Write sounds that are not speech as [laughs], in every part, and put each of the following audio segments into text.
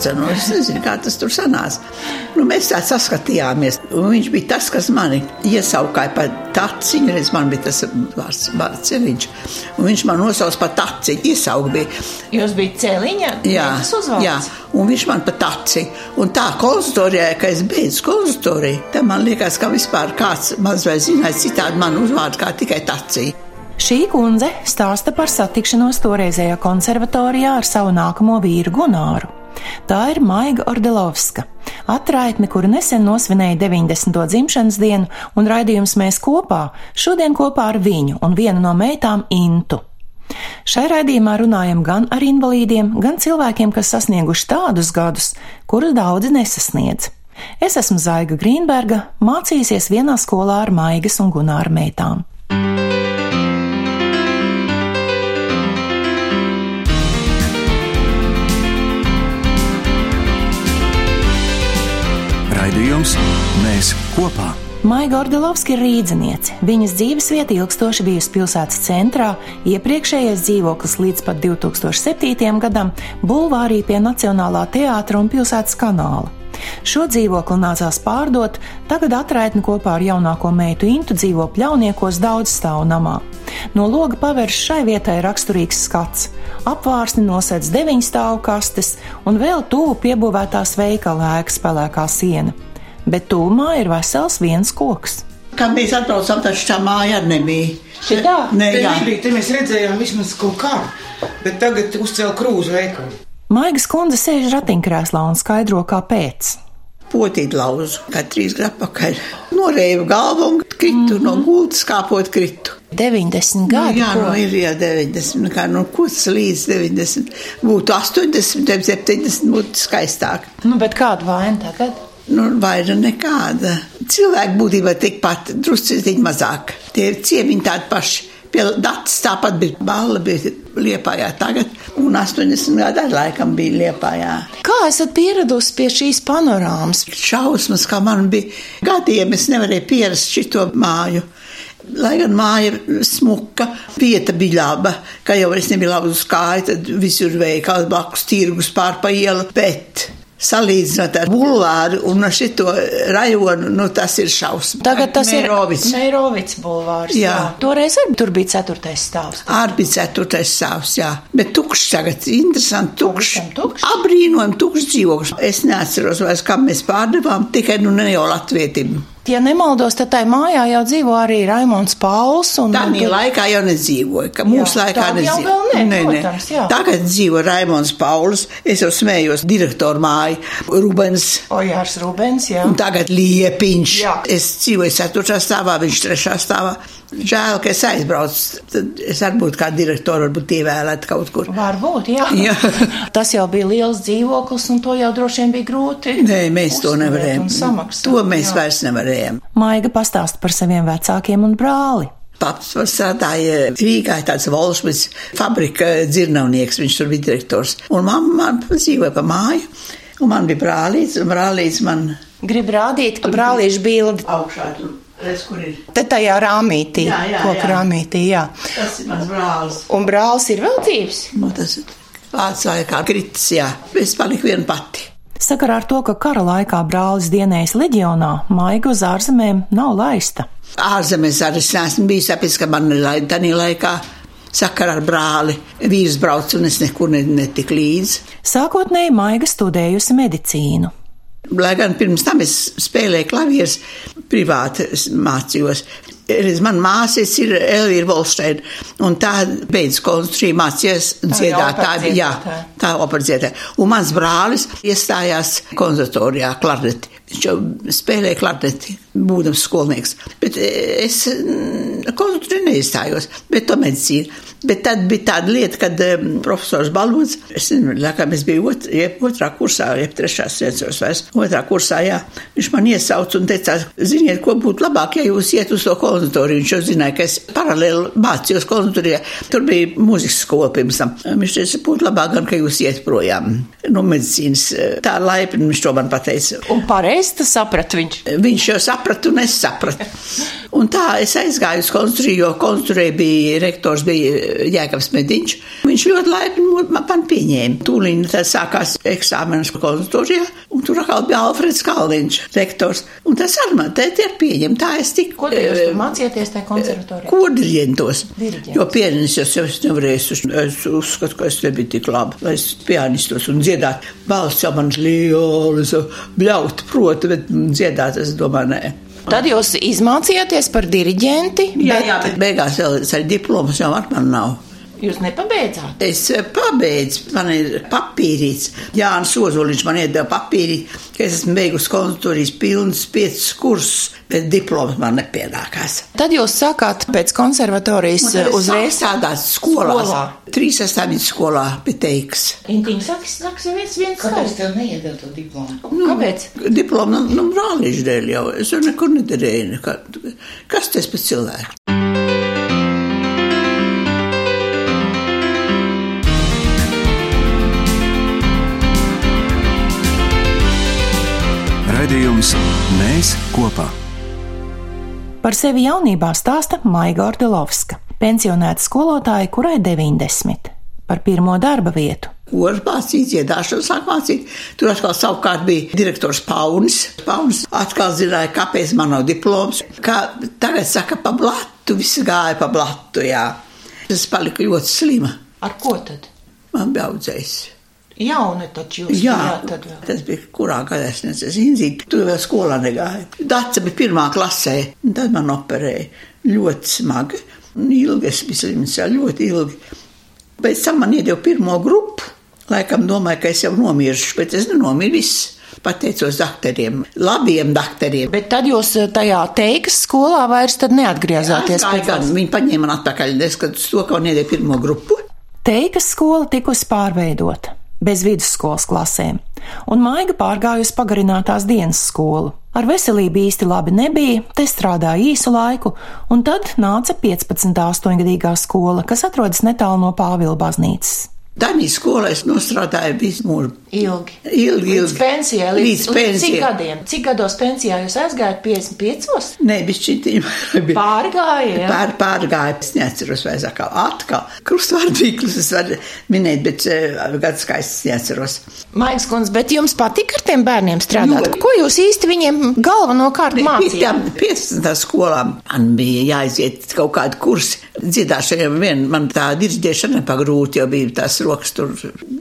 taca. Nu, es nezinu, kā tas tur sanāca. Nu, mēs tā saskatījāmies. Un viņš bija tas, kas mani iesaukāja par taciņu. Reiz man bija tas vārds, vārds ceļiņš. Un viņš man nosauca par taciņu. Iesaukt bija. Jūs bijat cēliņa? Jā, jā. Un viņš man pat taci. Un tā konsultorijā, ka es beidzu konsultoriju, tad man liekas, ka vispār kāds mazliet zināja citādi man uzvārdu kā tikai taci. Šī kundze stāsta par satikšanos toreizējā konservatorijā ar savu nākamo vīru Gunāru. Tā ir Maiga Ordelovska, atraitne, kura nesen nosvinēja 90. dzimšanas dienu, un raidījums mēs kopā šodien kopā ar viņu un vienu no meitām Intu. Šai raidījumā runājam gan ar invalīdiem, gan cilvēkiem, kas sasnieguši tādus gadus, kurus daudzi nesasniedz. Es esmu Zaiga Grīnberga, mācījusies vienā skolā ar Maigas un Gunāra meitām. Raidījums Mēs kopā. Maija Gordelovska ir rīzniece. Viņas dzīves vieta ilgstoši bijusi pilsētas centrā, iepriekšējais dzīvoklis līdz pat 2007. gadam Bulvārī pie Nacionālā teātra un pilsētas kanāla. Šo dzīvokli nācās pārdot, tagad atraitni kopā ar jaunāko meitu Intu dzīvo pļauniekos daudz stāvu namā. No loga pavērš šai vietai raksturīgs skats. Apvārsni nosēdz deviņu stāvu kastes un vēl tuvu piebūvētās veikala ēkas pelēkā siena. Bet tūmā ir vesels viens koks. Kad mēs atbraucām, tad tā māja arī nebija. Šitā? Nē, Te jā. nebija, te mēs redzējām vismaz kaut kā, bet tagad uzcēla krūzu veikalu. Maigas kundze sēž ratiņkrēslā un skaidro, kāpēc. Potīt lauzu, kā trīs gadu atpakaļ. Norēju galvu un kritu mm -hmm. no gultas, kāpot kritu. 90 gadi. jā, ko? nu ir jau 90, kā no kuras līdz 90. Būtu 80, 70, būtu skaistāk. Nu, bet kāda vaina tagad? Nu, vaira nekāda. Cilvēki būtībā tikpat, drusciņi mazāk. Tie ir ciemiņi tādi paši. Pie datas tāpat bija balva, bija liepājā tagad, un 80 gadu arī laikam bija liepājā. Kā esat pieradusi pie šīs panorāmas? šausmas, kā man bija gadiem, es nevarēju pierast šito māju. Lai gan māja ir smuka, vieta bija laba, ka jau es nebiju labi uz kāju, tad visur veikals blakus tirgus pār pa ielu, bet salīdzinot ar bulvāru un ar šito rajonu, nu tas ir šausmas. Tagad tas Meirovics. ir Meirovics bulvārs. Jā. Toreiz arī tur bija ceturtais stāvs. Arī bija ceturtais stāvs, jā. Bet tukšs tagad, interesanti, tukšs. Pavisam tukšs? Abrīnojami tukšs dzīvoklis. Es neatceros vairs, kam mēs pārdevām, tikai nu ne jau latvietim. Ja nemaldos, tad tajā mājā jau dzīvo arī Raimons Pauls. Un, Tā tur- laikā jau nedzīvoja, ka mūsu Jā, laikā nedzīvoja. vēl ne, protams, jā. Tagad dzīvo Raimons Pauls, es jau smējos direktoru māju, Rubens. Ojārs Rubens, jā. Un tagad liepiņš. Jā. Es dzīvoju 4. stāvā, viņš 3. stāvā. Žēl, ka es aizbraucu. Tad es arī būtu kā direktora, varbūt ievēlēt kaut kur. Varbūt, jā. Jā. [laughs] Tas jau bija liels dzīvoklis, un to jau droši vien bija grūti. Nē, mēs to nevarējām. Samaksāt, To mēs jā. vairs nevarējām. Maiga pastāsta par saviem vecākiem un brāli. Paps var strādāja Rīgā, tāds Volšmits fabrika dzirnavnieks, viņš tur bija direktors. Un mamma man dzīvoja pa māju, un man bija brālīts, un brālīts man Gribu rādīt, ka brālīšu bildi augšā tur, redz, te tajā rāmītī, Jā, jā, koku jā. rāmītī, jā. Tas ir mans brālis. Un brālis ir vēl dzīves. Nu, tas ir vārds laikā kritis, jā. Es paliku viena pati. Sakarā ar to, ka kara laikā brālis dienējis leģionā, Maiga uz ārzemēm nav laista. Ārzemēs arī es neesmu bijis, tāpēc, ka man ir tādā laikā sakarā ar brāli. Vīrs brauc, un es nekur ne- netiku līdzi. Sākotnēji Maiga studējusi medicīnu. Lai gan pirms tam es spēlēju klavierus, privāti mācījos. Redz, Man māsas ir Elvīra Volsteina, un tā beidz Tā ir dziedātāja. Jā, tā operdziedātāja. Un mans brālis iestājās konservatorijā klarneti. Viņš jau spēlēja klarneti, būdams skolnieks. Bet eh, es mm, konservatorijā neizstājos, bet to medicīnu. Bet tad bija tāda lieta, kad um, profesors Balvots, es nezinu, laikam es biju ot, jeb otrā kursā, jeb trešā sēdzeros vairs, otrā kursā, jā, viņš man iesauca un teica, ziniet, ko būtu labāk, ja jūs iet uz to konservatoriju. Viņš jau zināja, ka es paralēli mācījos konservatorijā. Tur bija mūzikas skola pirms tam. Viņš teica, būtu labāk, gan, ka jūs iet projām no medicīnas. Tā laipni viņš to man pateica. Un pareizi tas saprat viņš. Viņš jau saprata, un es sapratu. [laughs] Un tā es aizgāju uz konstrukciju, jo konstruēja bija rektors, bija Jēkabs Mediņš. Viņš ļoti laipni man pieņēma. Tūlīt tad sākās eksāmenis konstrukcijā, un tur atkal bija Alfreds Kalniņš, rektors. Un tas arī man te ir pieņem. Tā es tik. Ko jūs tur mācījāties tajā konservatorijā? Kodirientos. Diriģents. Jo pianistos jau es nevarēju, es, es uzskatu, ka es nebiju tik labi, lai es pianistos un dziedāt. Balsts jau man lielas, bļaut, proti, bet dziedāt, es domāju, nē. Tad jūs izmācījāties par diriģenti. Jā, jā, bet beigās vēl ar diplomas jau man nav. Jūs nepabeidzāt? Es eh, pabeidzu, man ir papīrīts. Jānis Ozoliņš man iedeva papīri, ka es esmu beigusi konsultūrijas pilnas piecus kursus, bet diploms man nepienākās. Tad jūs sākāt pēc konservatorijas uzreiz strādāt skolā. Skolā. Trīs estāmīt skolā pie teiks. Intiņš saka, saka, viens viens Kāpēc savs. tev neiedod to diplomu? Nu, Kāpēc? Diplomu, nu, brālīšu dēļ jau. Es jau nekur nedarīju. nekā- Kas tas par cilvēku? Mēs kopā Par sevi jaunībā stāsta Maiga Ordelovska, pensionēta skolotāja, kurai 90. Par pirmo darba vietu. Koru mācīt, dziedāšanu sāk mācīt. Tur atkal savukārt bija direktors Paunis. Paunis atkal zināja, kāpēc man nav diploms. Kā tagad saka, pa blatu, viss gāja pa blatu, jā. Es paliku ļoti slima. Ar ko tad? Man bija audzējs. Jauni taču jūs Jā, bijāt tad vēl. tas bija kurā gadā es nezinu, Zinzīt, tu vēl skolā negāji. Daca bija pirmā klasē, un tad man operēja ļoti smagi. Un ilgi es biju slims, jā, ļoti ilgi. Pēc tam man iedeva pirmo grupu. Laikam domāju, ka es jau nomiršu, bet es nenomiru viss. Pateicos doktoriem, labiem doktoriem. Bet tad jūs eh, tajā teikas skolā vairs tad neatgriezāties pēc gan, Viņi paņēma man atpakaļ, neskatoties to, ka man iedeva pirmo grupu. Teikas skola tikusi pārveidota bez vidusskolas klasēm, un Maiga pārgājusi pagarinātās dienas skolu. Ar veselību īsti labi nebija, te strādāja īsu laiku, un tad nāca 15. astoņgadīgā skola, kas atrodas netālu no Pāvila baznīcas. Tādā skolā es nostrādāju visu mūžu. Ilgi. Ilgi, Līdz ilgi. pensijai, līdz, Līdz Cik pensijai. gadiem? Cik gados pensijā jūs aizgājāt? 55? Nē, bišķitīm. [laughs] Pārgāja. Pār, pārgāja, es neatceros vairs atkal. Atkal. Krustvārdīklus es varu minēt, bet uh, gads skaists neatceros. Maiks kundze, bet jums patika ar tiem bērniem strādāt? Ļoti. Ko jūs īsti viņiem galvenokārt mācījāt? tām 15. skolām man bija jāiziet kaut kādu kursu. Dziedāšanai vien man tā dirģēšana nepagrūti, jo bija tās rokas tur.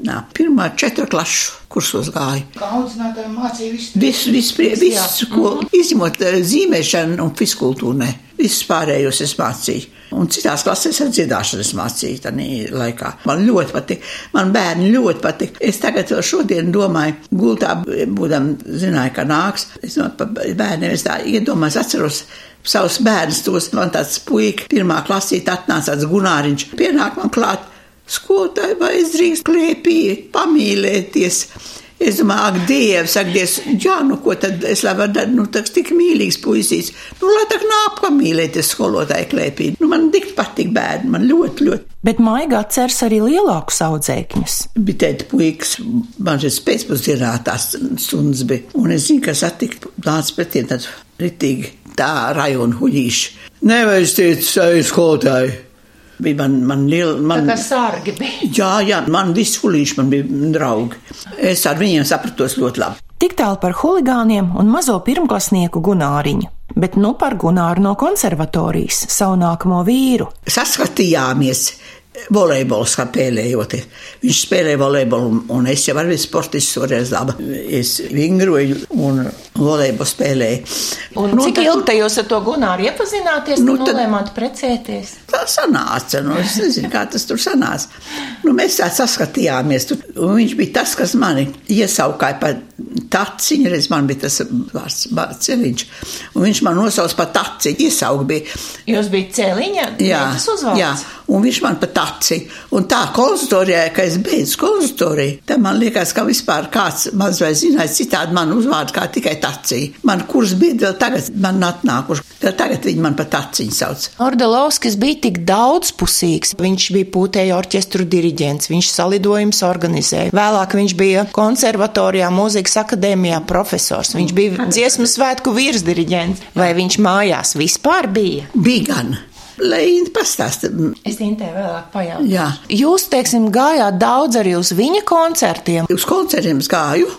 Nā, pirmā četru klašu kursos gāju. Kā audzinātāji mācīja visu. Visu, visu, prie- visu skolu, izņemot eh, zīmēšanu un fiskultūru, ne. Visus pārējos es mācīju. Un citās klasēs ar dziedāšanas mācīju tajā laikā. Man ļoti patīk. Man bērni ļoti patīk. Es tagad šodien domāju, gultā būdam, zināju, ka nāks. Es domāju par bērniem, es tā iedomājos, atceros savus bērnus. Tos man tāds puika, pirmā klasīte atnāca tāds Gunāriņš. Pienāk man klāt, skolotāji, vai es drīkst klēpī pamīlēties. Es domāju, ak, Dievs, ak, Dievs, jā, nu ko tad es lai varu darīt, nu tāds tik mīlīgs puisīs. Nu, lai tā nāk pamīlēties skolotāju klēpī. Nu, man tik patīk bērni, man ļoti, ļoti. Bet Maiga atceras arī lielākus audzēkņus. Bija teikt, puikas, man šeit pēcpusdienā tās stundas bija. Un es zinu, ka satikt nāc pretiem tad ritīgi tā rajona huļīši. Nevajag, teicu, savu skolotāju. Bija man, man liela, man. Tā kā sārgi bija. Jā, jā, man visi fulīši man bija draugi. Es ar viņiem sapratos ļoti labi. Tik tālu par huligāniem un mazo pirmklasnieku Gunāriņu, bet nu par Gunāru no konservatorijas, savu nākamo vīru. Saskatījāmies volejbolu spēlējot. Viņš spēlēja volejbolu, un es jau arī sportists toreiz laba. Es vingroju un volejbolu spēlēju. Un Nu, cik tad- ilgi te jūs ar to Gunāru iepazināties, Nu, tad- nolēmāt precēties? Tā sanāca, nu, es nezinu, kā tas tur sanāca. Nu, mēs tā saskatījāmies, tur, un viņš bija tas, kas mani iesaukāja par taciņu, reiz man bija tas vārds ceļiņš, un viņš man nosauca par taciņu, iesauga bija. Jūs bijat cēliņa? Jā, jā, un viņš man pat taci. Un tā konsultorijā, kad es beidzu konsultoriju, tad man liekas, ka vispār kāds maz vai zināja citādi man uzvārdu kā tikai taciņu. Man kurs bija vēl tagad, man atnākuši, vēl tagad viņi man pat taciņu sauc. Ordelovskis bija tik daudzpusīgs. Viņš bija pūtēja orķestru diriģents, viņš salidojums organizēja. Vēlāk viņš bija konservatorijā, mūzikas akadēmijā profesors. Viņš bija dziesmu svētku virsdiriģents. Vai viņš mājās vispār bija? Bija gan. Lai viņi pastāsta. Es Intē vēlāk pajautāšu. Jā. Jūs, teiksim, gājāt daudz arī uz viņa koncertiem. Uz koncertiem es gāju,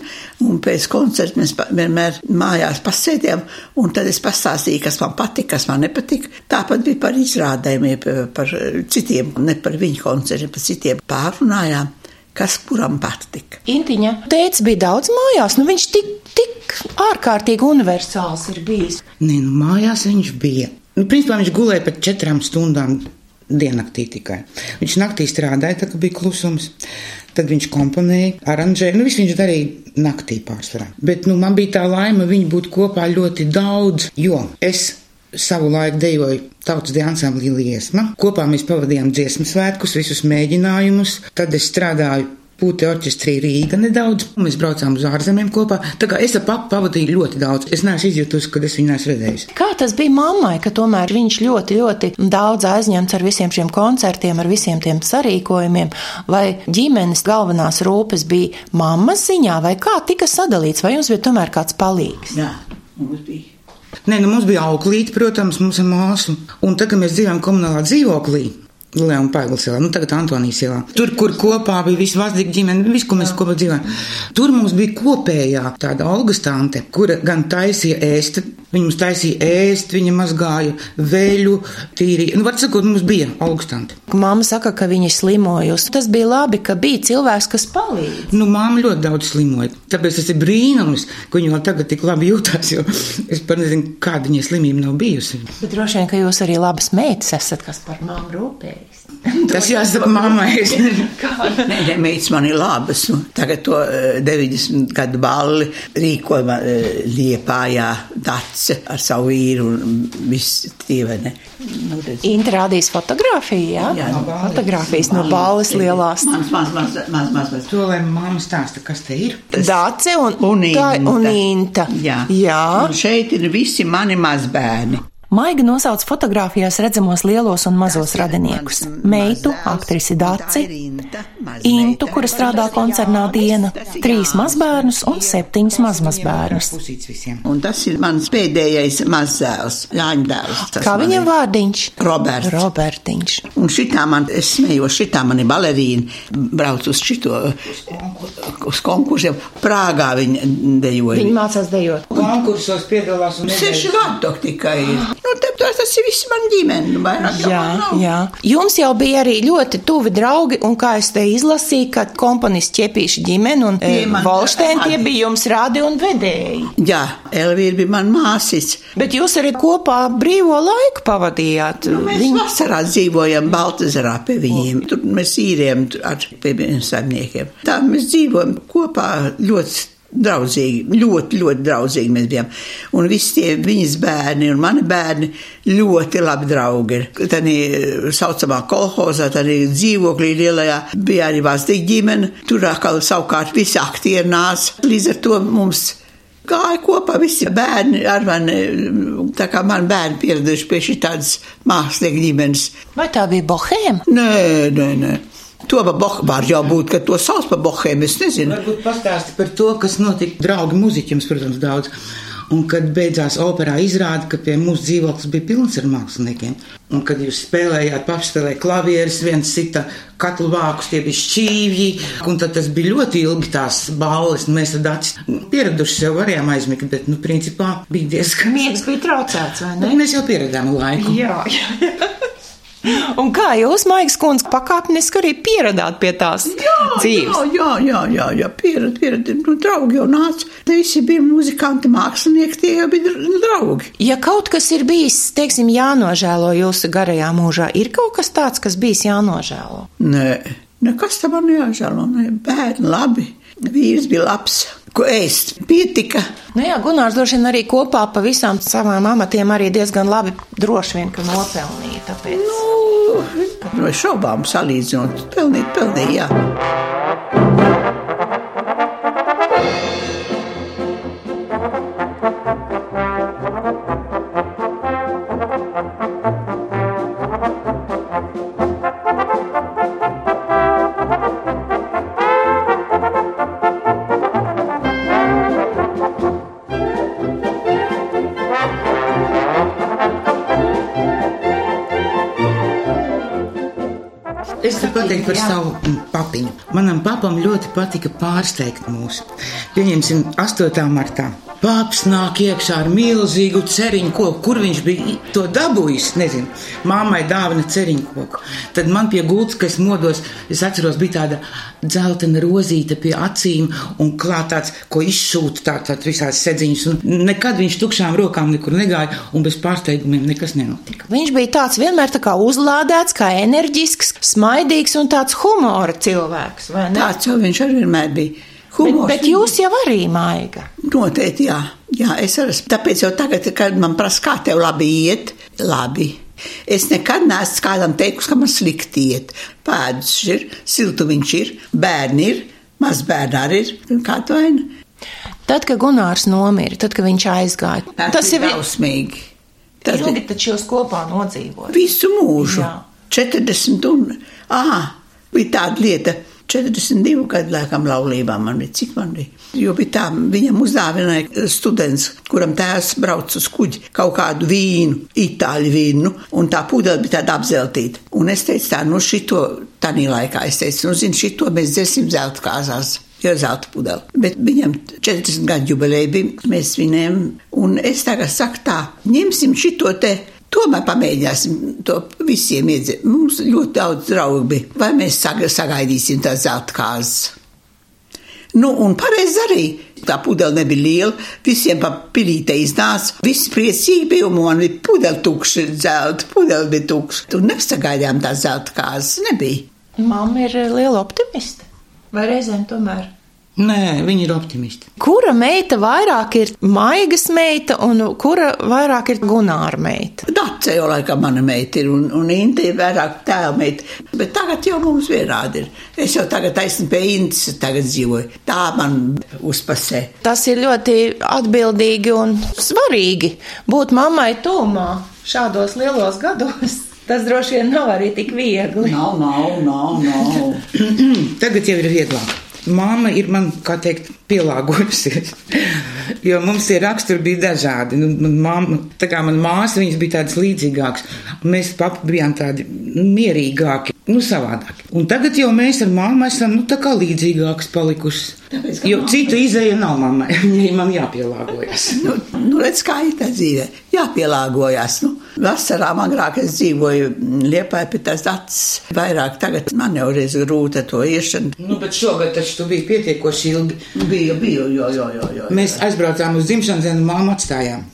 un pēc koncerta mēs vienmēr mājās pasēdējām, un tad es pastāstīju, kas man patika, kas man nepatika. Tāpat bija par izrādējumiem, par, par citiem, ne par viņu koncertiem, par citiem pārunājām, kas kuram patika. Intiņa teica, bija daudz mājās. Nu, viņš tik, tik ārkārtīgi universāls ir bijis. Nē, nu mājās viņš bija. Nu, principā viņš gulēja pat četrām stundām diennaktī tikai. Viņš naktī strādāja, tā kā bija klusums. Tad viņš komponēja, aranžēja. Nu, viss viņš darīja naktī pārsvarā. Bet nu, man bija tā laime viņu būt kopā ļoti daudz, jo es savu laiku dejoju tautas ansambļa liesma. Kopā mēs pavadījām dziesmu svētkus, visus mēģinājumus. Tad es strādāju Pūti orķestrī Rīga nedaudz, un mēs braucām uz ārzemēm kopā. Tā kā es ar papu pavadīju ļoti daudz. Es neesmu izjutusi, kad es viņu neesmu redzējusi. Kā tas bija mammai, ka tomēr viņš ļoti, ļoti daudz aizņemts ar visiem šiem koncertiem, ar visiem tiem sarīkojumiem, vai ģimenes galvenās rūpes bija mammas ziņā, vai kā tika sadalīts, vai jums bija tomēr kāds palīgs? Jā, mums bija. Nē, nu mums bija auklīte, protams, mums ir māsu. Un tad, kad mēs dzīvojām komunālā dzīvoklī, Leona Pēglas ielā, nu tagad Antonijas ielā. Tur, kur kopā bija visi vazīgi ģimene, viss, ko mēs kopā dzīvojām. Tur mums bija kopējā tāda augustante, kura gan taisīja ēst, viņa mums taisīja ēst, viņa mazgāja veļu, tīrīja. Nu, var sakot, mums bija augustante. Mamma saka, ka viņa slimojusi. Tas bija labi, ka bija cilvēks, kas palīdz. Nu, māma ļoti daudz slimoja. Tāpēc tas ir brīnums, ka viņa vēl tagad tik labi jūtas, es pat nezinu, kāda viņai slimība nav bijusi. Bet droši vien, ka jūs arī labas meitas esat, kas par mammu rūpējas. [laughs] Tas jāsaka mammai. [laughs] Nē, nē, meitas man ir labas. Nu, tagad to eh, 90 gadu balli rīkoja eh, Liepājā Dace ar savu vīru un visi tie, vai ne? Nu. Inta rādīs fotografiju, jā? Jā, no balles. Fotografijas no balles lielās. Maz, maz, maz, maz, maz, maz. To, lai mamma stāsta, kas te ir. Dace un, Un tā- Inta. un Inta. Jā. jā. Un šeit ir visi mani mazbērni. Maiga nosauc fotografijās redzamos lielos un mazos radiniekus meitu, aktrisi Daci, Intu, kura strādā koncernā diena, trīs mazbērnus un septiņus mazmazbērnus. Un tas ir mans pēdējais mazdēls, Jāņa dēls. Tas Kā viņam vārdiņš? Roberts. Robertiņš. Un šitā man, es smējos, šitā man ir balerīna, brauc uz šito, uz konkursiem. Prāgā viņa dejoja. Viņa mācās dejot. Konkursos piedalās un Seši tok tikai ir. Nu, te, tas, ir viss man ģimene. nu, vairāk Jā, jā. Jums jau bija arī ļoti tuvi draugi, un kā es te izlasīju, ka komponists ķepīša ģimene un Tie e, Volštēn tie radi. bija jums radi un vedēji. Jā, Elvīra bija man māsīca. Bet jūs arī kopā brīvo laiku pavadījāt. Nu, mēs Viņa- vasarā dzīvojam Baltazarā pie viņiem. Tur mēs tur ar pie saimniekiem. Tā mēs dzīvojam kopā ļoti. Draudzīgi, ļoti, ļoti draudzīgi mēs bijām. Un visi tie viņas bērni un mani bērni ļoti labi draugi ir. Tad saucamā kolhozā, tad dzīvoklī lielajā bija arī valstīga ģimene. Tur atkal savukārt visi aktieri nāca. Līdz ar to mums gāja kopā visi bērni, ar mani, tā kā man bērni pieraduši pie šī tādas mākslinieka ģimenes. Vai tā bija bohēma? Nē, nē, nē. To pa boh, var jau būt, ka to sauc par bohēmu, es nezinu. Varbūt pastāsti par to, kas notika draugi muziķiem, protams, daudz. Un kad beidzās operā izrāda, ka pie mūsu dzīvoklis bija pilns ar māksliniekiem. Un kad jūs spēlējāt, pašspēlēja klavieres, viens cita katlu vākus, tie bija šķīvji. Un tad tas bija ļoti ilgi tās balles. Mēs tad acis pieraduši sev varējām aizmigt, bet, nu, principā bija diezgan. Miegs bija traucēts, vai ne? Mēs jau pieredzējām laiku. Jā, jā. Un kā jūs, Maigas kundze, pakāpeniski arī pieradāt pie tās dzīves? Jā, jā, jā, jā, jā piered, piered, nu, draugi jau nāca. Te visi bija muzikanti, mākslinieki, tie jau bija dr- draugi. Ja kaut kas ir bijis, teiksim, jānožēlo jūsu garajā mūžā, ir kaut kas tāds, kas bijis jānožēlo. Nē, nekas tam man jāžēlo, nē, bērni labi. Vīrs bija labs, ko ēst, pietika. Nu jā, Gunārs droši vien arī kopā pa visām savām amatiem arī diezgan labi droši vien, ka nopelnīja. Tāpēc. Nu, no šaubām salīdzinot, pelnīt, pelnīt, jā. Pateikt par savu mm, papiņu. Manam papam ļoti patika pārsteigt mūs. Pieņemsim 8. martā. Pāps nāk iekšā ar milzīgu ceriņu koku. Kur viņš bija to dabūjis? Nezinu. Māmai dāvana ceriņu koku. Tad man pie gultas, kas modos, es atceros, bija tāda dzeltena rozīte pie acīm un klāt tāds, ko izšūt tā, tā visās sedziņas. Un nekad viņš tukšām rokām nekur negāja un bez pārsteigumiem nekas nenotika. Viņš bija tāds vienmēr tā kā uzlādēts, kā enerģisks, smaidīgs un tāds humora cilvēks, vai ne? Tāds jau viņš arī vienmēr bija. Bet, Humors bet jūs jau arī maiga. Noteikti, jā. jā es arī. Tāpēc jau tagad, kad man prasa, kā tev labi iet, labi. Es nekad neesmu kādam teikusi, ka man slikti iet. Pēdas ir, siltumiņš ir, bērni ir, mazbērni arī ir. Kā tu vaini? Tad, kad Gunārs nomira, tad, kad viņš aizgāja, tas ir drausmīgi. Tas ilgi bija taču jūs kopā nodzīvojat. visu mūžu. Jā. 40 un, ah, bija tāda lieta. 42 gadu laikam laulībā man bija, cik man bija. Jo bija tā, viņam uzdāvināja students, kuram tēvs brauc uz kuģi kaut kādu vīnu, itāļu vīnu, un tā pudele bija tāda apzeltīta. Un es teicu tā, nu šito, tanī laikā es teicu, nu zini, šito mēs dzersim zelta kāzās. Jo zelta pudele. Bet viņam 40 gadu jubileja bija, mēs svinējam, un es tagad saku tā, ņemsim šito te Tomēr pamēģināsim to visiem iedzert. Mums ļoti daudz draugu bija. Vai mēs saga- sagaidīsim tās kārtas? Nu, un pareizi arī. Tā pudele nebija liela, visiem pa pilīte iznāca. Visi priecīgi bija, un man bija pudele tukša, zelta pudele bija tukša. Tur nesagaidījām tās zelta kārtas, nebija. Mamma ir liela optimiste. Vai reizēm tomēr? Nē, viņi ir optimisti. Kura meita vairāk ir maigas meita un kura vairāk ir gunāra meita? Dace jau laikam mana meita ir, un, un Inte ir vairāk tēva meita. Bet tagad jau mums vienādi ir. Es jau tagad esmu pie Intas, tagad dzīvoju. Tā man uzpasē. Tas ir ļoti atbildīgi un svarīgi būt mammai tūmā šādos lielos gados. Tas droši vien nav arī tik viegli. Nav, nav, nav, nav. [clears throat] Tagad jau ir vieglāk. Māma ir man, kā teikt, pielāgojusies. [laughs] Jo mums tie raksturi bija dažādi. Nu, māma, tā kā man māsa, viņas bija tādas līdzīgākas. Mēs papi bijām tādi nu, mierīgāki, nu savādāki. Un tagad jau mēs ar māmu esam, nu tā kā līdzīgākas palikušas. Tāpēc, Jo māma- citu izēja nav mammai, [laughs] viņai man jāpielāgojas. Nu, nu redz, kā ir tā dzīve. Jāpielāgojas. Nu, vasarā man agrāk es dzīvoju Liepāja pie tās acis. Vairāk tagad man jau reiz grūta to iešana. Nu, bet šogad taču tu biji pietiekoši ilgi. Bija, bija, jo, jo, jo, jo. Mēs aizbraucām uz dzimšanas dienu, māmu atstājām.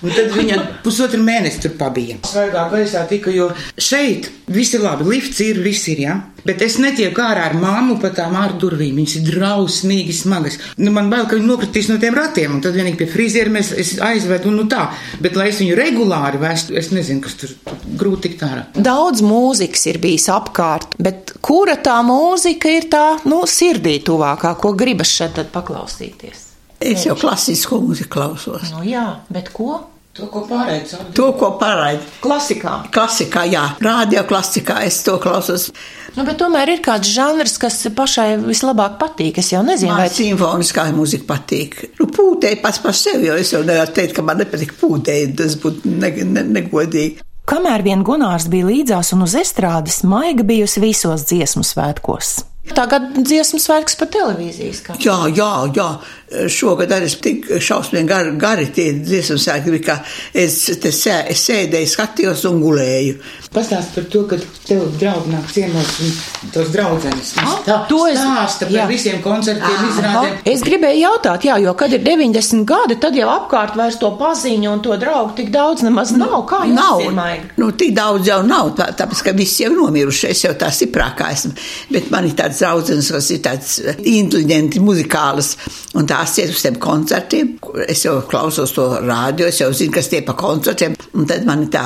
Un tad viņa pusotru mēnesi tur pabija. Svaigā gaisā tika, jo šeit viss ir labi, lifts ir, viss ir, jā. Bet es netieku ārā ar māmu pa tām ārdurvīm, viņas ir drausmīgi smagas. Nu, man bail, ka viņi nokritīs no tiem ratiem, un tad vienīgi pie friziera mēs es aizvedu, un nu tā. Bet, lai es viņu regulāri vēstu, es nezinu, kas tur grūti tikt ārā. Daudz mūzikas ir bijis apkārt, bet kura tā mūzika ir tā, nu, sirdī tuvākā, ko gribas šeit tad paklausīties? Es jau klasisko mūziku klausos. Nu jā, bet ko? To, ko caur. To, ko paraida. Klasikā. Klasikā, jā, rādio klasikā es to klausos. Nu, bet tomēr ir kāds žanrs, kas pašai vislabāk patīk. Es jau nezinu, Man vai simfoniskā mūzika patīk. Nu, pūtēji pats par sevi, jo es jau nevaru teikt, ka man nepatīk pūtēji. Tas būtu ne, ne, negodīgi. Kamēr vien Gunārs bija līdzās un uz estrādes, maiga bijusi visos dziesmu svētkos. tagad dziesmu svētks pa televīzijas skatās. Jā, jā, jā. Šogad arī tik šausmīgi gari, gari tie dziesmu sēkļi, ka es te sē, es sēdēju, skatījos un gulēju. Pastāst par to, ka tev draugi nāk ciemos un tos draudzenes. Tā, to es- stāsta par jā. visiem koncertiem, izrādēm. Es gribēju jautāt, jā, jo kad ir 90 gadi, tad jau apkārt vairs to paziņu un to draugu tik daudz nemaz nav. Kā jums Nav, ir maiga? nu, tik daudz jau nav, tā, tāpēc, ka visi jau nomiruši. Es jau tā stiprākā esmu. Bet man ir tāds draudzenes, kas ir tāds inteliģenti, muzikāls, un tās iet uz tiem koncertiem. Es jau klausos to rādio, es jau zinu, kas tie pa koncertiem. Un tad man ir tā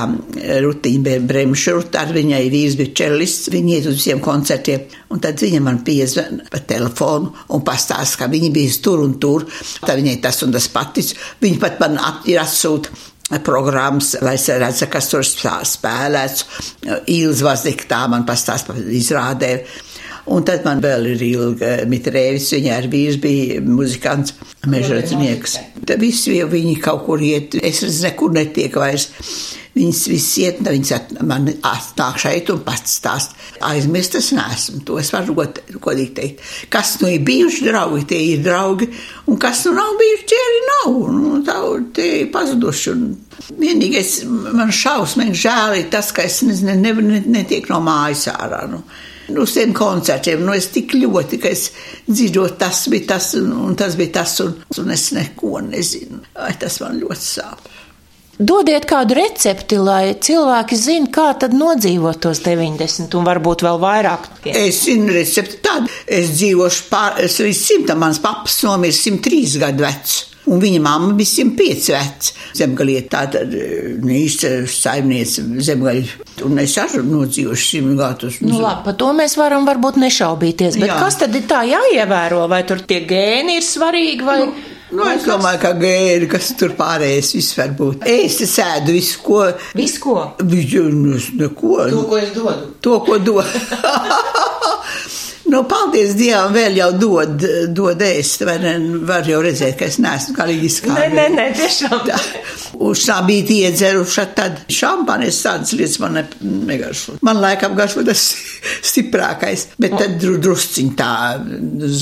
rutīna bremša, ruta ar viņai bija čelists, viņi iet uz visiem koncertiem. Un tad viņa man piezvan pa telefonu un pastāsta, ka viņi bija tur un tur. Tā viņai tas un tas paticis. Viņa pat man at, ir atsūta programmas, lai es redzu, kas tur spēlēts. Ilz Vazdik tā man pastāst par izrādē. Un tad man vēl ir Ilga Mitrēvis, viņa ar vīrs bija muzikants, mežradznieks. Tad visi jau viņi kaut kur iet, es redzu, nekur netiek vairs. Viņas viss iet, viņas at, man atnāk šeit un pats stāst. Aizmirst es neesmu, to es varu godīgi teikt. Kas nu ir bijuši draugi, tie ir draugi, un kas nu nav bijuši, tie arī nav. Nu, tā, tie ir pazuduši. Un vienīgais man šausmīgi žēl ir tas, ka es nezinu, ne, ne, netiek no mājas ārā. Nu uz tiem koncertiem. Nu, es tik ļoti, ka es dzirdot, tas bija tas, un, tas bija tas, un, un es neko nezinu. Ai, tas man ļoti sāp. Dodiet kādu recepti, lai cilvēki zinātu, kā tad nodzīvot tos 90 un varbūt vēl vairāk. Es zinu recepti tādu. Es dzīvošu pār, es līdz simtam, mans papas nomira 103 gadu vecs. Un viņa mamma bija 105 vecs. Zemgaliet tāda īsta saimniece zemgaļa. Un es arī nodzīvošu simt gadus. Nu, labi, par to mēs varam varbūt nešaubīties. Bet Jā. kas tad ir tā jāievēro? Vai tur tie gēni ir svarīgi vai? Nu. Nu, es domāju, ka gēri, kas tur pārējais, viss var būt. Es sēdu visu, ko. Visu, ko? Visu, neko. To, ko es dodu. To, ko dodu. [laughs] Nu, paldies Dievam, vēl jau dod, dod ēst, ne? Var jau redzēt, ka es neesmu galīgi izskāpis. Nē, nē, nē, tiešām. Tā. Uz tā bija iedzeruša, tad šampanis tādas lietas man negaršo. Man laikam garšo tas [laughs] stiprākais, bet tad dru, drusciņ tā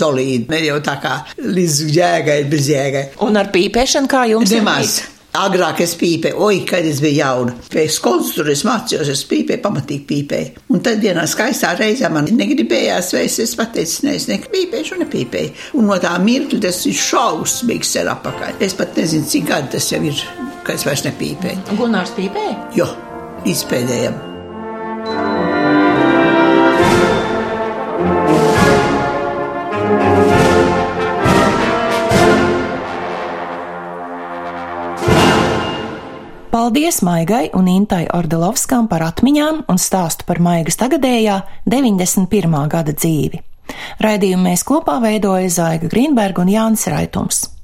zolīda, ne jau tā kā līdz jēgai, bez jēgai. Un ar pīpēšanu kā jums? Nemaz. Agrāk es pīpēju, oi, kad es biju jauna. Pēc konstitūcijas es mācījos, es pīpēju, pamatīgi pīpēju. Un tad vienā skaistā reizē man negribējās vairs, es pateicu, ne, es nepīpēšu, nepīpēju. Un no tā mirkļa tas ir šausmīgs ar apakaļ. Es pat nezinu, cik gadi tas jau ir, ka es vairs nepīpēju. Gunārs pīpēja? Jo, līdz pēdējiem. Paldies Maigai un Intai Ordelovskām par atmiņām un stāstu par Maigas tagadējā 91. gada dzīvi. Raidījumu mēs kopā veidoja Zaiga Grīnberga un Jānis Raitums.